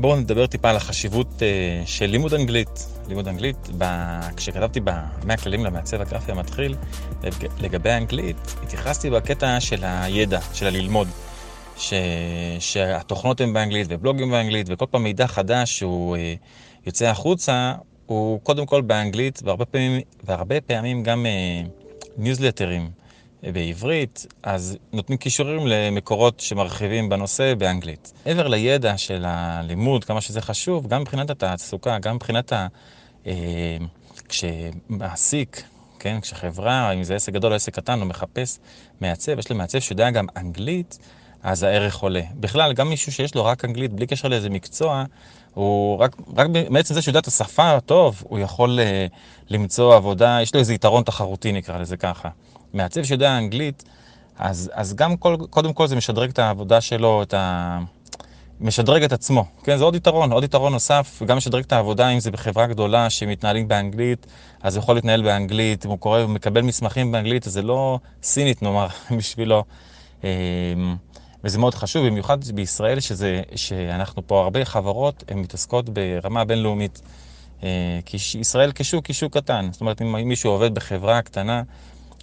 בואו נדבר טיפה על החשיבות uh, של לימוד אנגלית. לימוד אנגלית, ב... כשכתבתי ב-100 כללים למעצב הגרפי המתחיל, לגבי האנגלית, התייחסתי בקטע של הידע, של הללמוד. ש... שהתוכנות הן באנגלית ובלוגים באנגלית, וכל פעם מידע חדש שהוא uh, יוצא החוצה, הוא קודם כל באנגלית, והרבה פעמים, והרבה פעמים גם uh, ניוזלטרים. בעברית, אז נותנים קישורים למקורות שמרחיבים בנושא באנגלית. מעבר לידע של הלימוד, כמה שזה חשוב, גם מבחינת התעסוקה, גם מבחינת ה... אה, כשמעסיק, כן, כשחברה, אם זה עסק גדול או עסק קטן, הוא מחפש מעצב, יש לו מעצב שיודע גם אנגלית, אז הערך עולה. בכלל, גם מישהו שיש לו רק אנגלית, בלי קשר לאיזה מקצוע, הוא רק, רק בעצם זה שיודע את השפה טוב, הוא יכול uh, למצוא עבודה, יש לו איזה יתרון תחרותי נקרא לזה ככה. מעצב שיודע אנגלית, אז, אז גם כל, קודם כל זה משדרג את העבודה שלו, את ה... משדרג את עצמו, כן? זה עוד יתרון, עוד יתרון נוסף, גם משדרג את העבודה, אם זה בחברה גדולה שמתנהלים באנגלית, אז הוא יכול להתנהל באנגלית, אם הוא קורא ומקבל מסמכים באנגלית, אז זה לא סינית נאמר בשבילו. אמ, וזה מאוד חשוב, במיוחד בישראל, שזה, שאנחנו פה הרבה חברות, הן מתעסקות ברמה בינלאומית. אה, כי ישראל כשוק היא שוק קטן. זאת אומרת, אם מישהו עובד בחברה קטנה,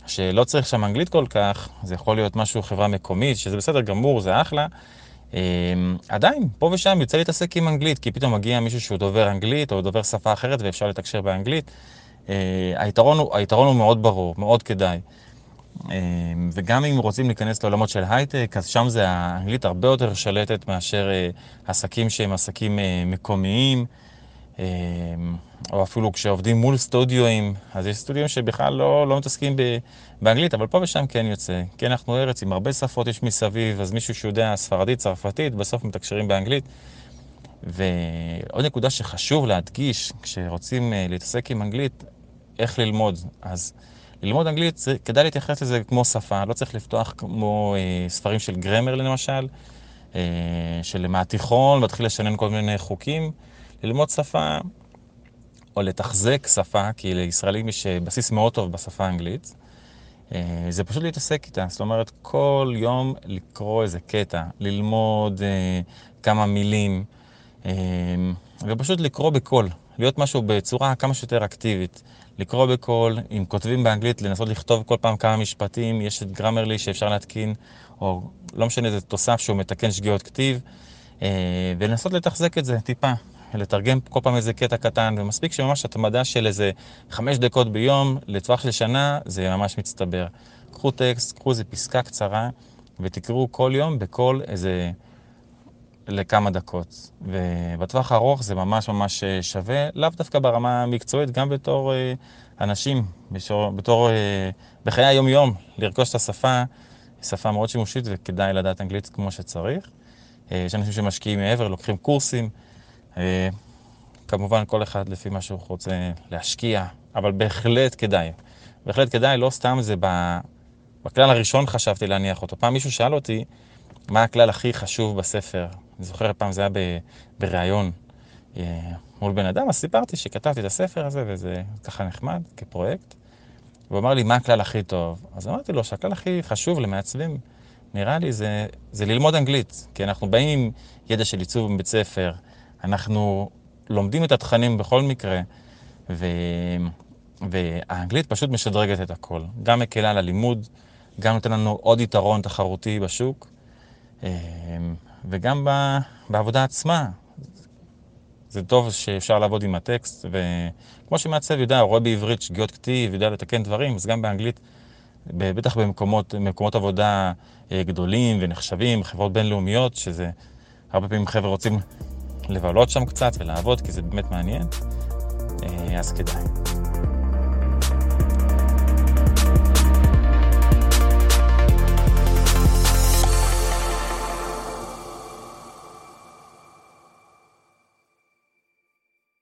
שלא צריך שם אנגלית כל כך, זה יכול להיות משהו, חברה מקומית, שזה בסדר גמור, זה אחלה. אמ, עדיין, פה ושם יוצא להתעסק עם אנגלית, כי פתאום מגיע מישהו שהוא דובר אנגלית או דובר שפה אחרת ואפשר לתקשר באנגלית. אה, היתרון הוא, היתרון הוא מאוד ברור, מאוד כדאי. אמ, וגם אם רוצים להיכנס לעולמות של הייטק, אז שם זה האנגלית הרבה יותר שלטת מאשר אה, עסקים שהם עסקים אה, מקומיים. אמ, או אפילו כשעובדים מול סטודיואים, אז יש סטודיואים שבכלל לא, לא מתעסקים ב, באנגלית, אבל פה ושם כן יוצא. כן, אנחנו ארץ עם הרבה שפות יש מסביב, אז מישהו שיודע ספרדית, צרפתית, בסוף מתקשרים באנגלית. ועוד נקודה שחשוב להדגיש, כשרוצים uh, להתעסק עם אנגלית, איך ללמוד. אז ללמוד אנגלית, זה, כדאי להתייחס לזה כמו שפה, לא צריך לפתוח כמו uh, ספרים של גרמר למשל, uh, של מהתיכון, להתחיל לשנן כל מיני חוקים. ללמוד שפה או לתחזק שפה, כי לישראלים יש אה, בסיס מאוד טוב בשפה האנגלית, אה, זה פשוט להתעסק איתה. זאת אומרת, כל יום לקרוא איזה קטע, ללמוד אה, כמה מילים, ופשוט לקרוא בקול, להיות משהו בצורה כמה שיותר אקטיבית. לקרוא בקול, אם כותבים באנגלית, לנסות לכתוב כל פעם כמה משפטים, יש את גרמרלי שאפשר להתקין, או לא משנה, זה תוסף שהוא מתקן שגיאות כתיב, ולנסות לתחזק את זה טיפה. לתרגם כל פעם איזה קטע קטן, ומספיק שממש התמדה של איזה חמש דקות ביום לטווח של שנה, זה ממש מצטבר. קחו טקסט, קחו איזה פסקה קצרה, ותקראו כל יום בכל איזה... לכמה דקות. ובטווח הארוך זה ממש ממש אה, שווה, לאו דווקא ברמה המקצועית, גם בתור אה, אנשים, בשור, בתור, אה, בחיי היום-יום, לרכוש את השפה, שפה מאוד שימושית וכדאי לדעת אנגלית כמו שצריך. יש אנשים שמשקיעים מעבר, לוקחים קורסים. אה, כמובן, כל אחד לפי מה שהוא רוצה להשקיע, אבל בהחלט כדאי. בהחלט כדאי, לא סתם זה בכלל הראשון חשבתי להניח אותו. פעם מישהו שאל אותי מה הכלל הכי חשוב בספר. אני זוכר פעם זה היה בריאיון אה, מול בן אדם, אז סיפרתי שכתבתי את הספר הזה, וזה ככה נחמד, כפרויקט. והוא אמר לי, מה הכלל הכי טוב? אז אמרתי לו שהכלל הכי חשוב למעצבים, נראה לי, זה, זה ללמוד אנגלית. כי אנחנו באים עם ידע של עיצוב מבית ספר, אנחנו לומדים את התכנים בכל מקרה, ו... והאנגלית פשוט משדרגת את הכל. גם מקלה על הלימוד, גם נותן לנו עוד יתרון תחרותי בשוק, אה, וגם בעבודה עצמה. זה טוב שאפשר לעבוד עם הטקסט, וכמו שמעצב יודע, רואה בעברית שגיאות כתיב, יודע לתקן דברים, אז גם באנגלית, בטח במקומות, במקומות עבודה אה, גדולים ונחשבים, חברות בינלאומיות, שזה הרבה פעמים חבר'ה רוצים לבלות שם קצת ולעבוד, כי זה באמת מעניין, אה, אז כדאי.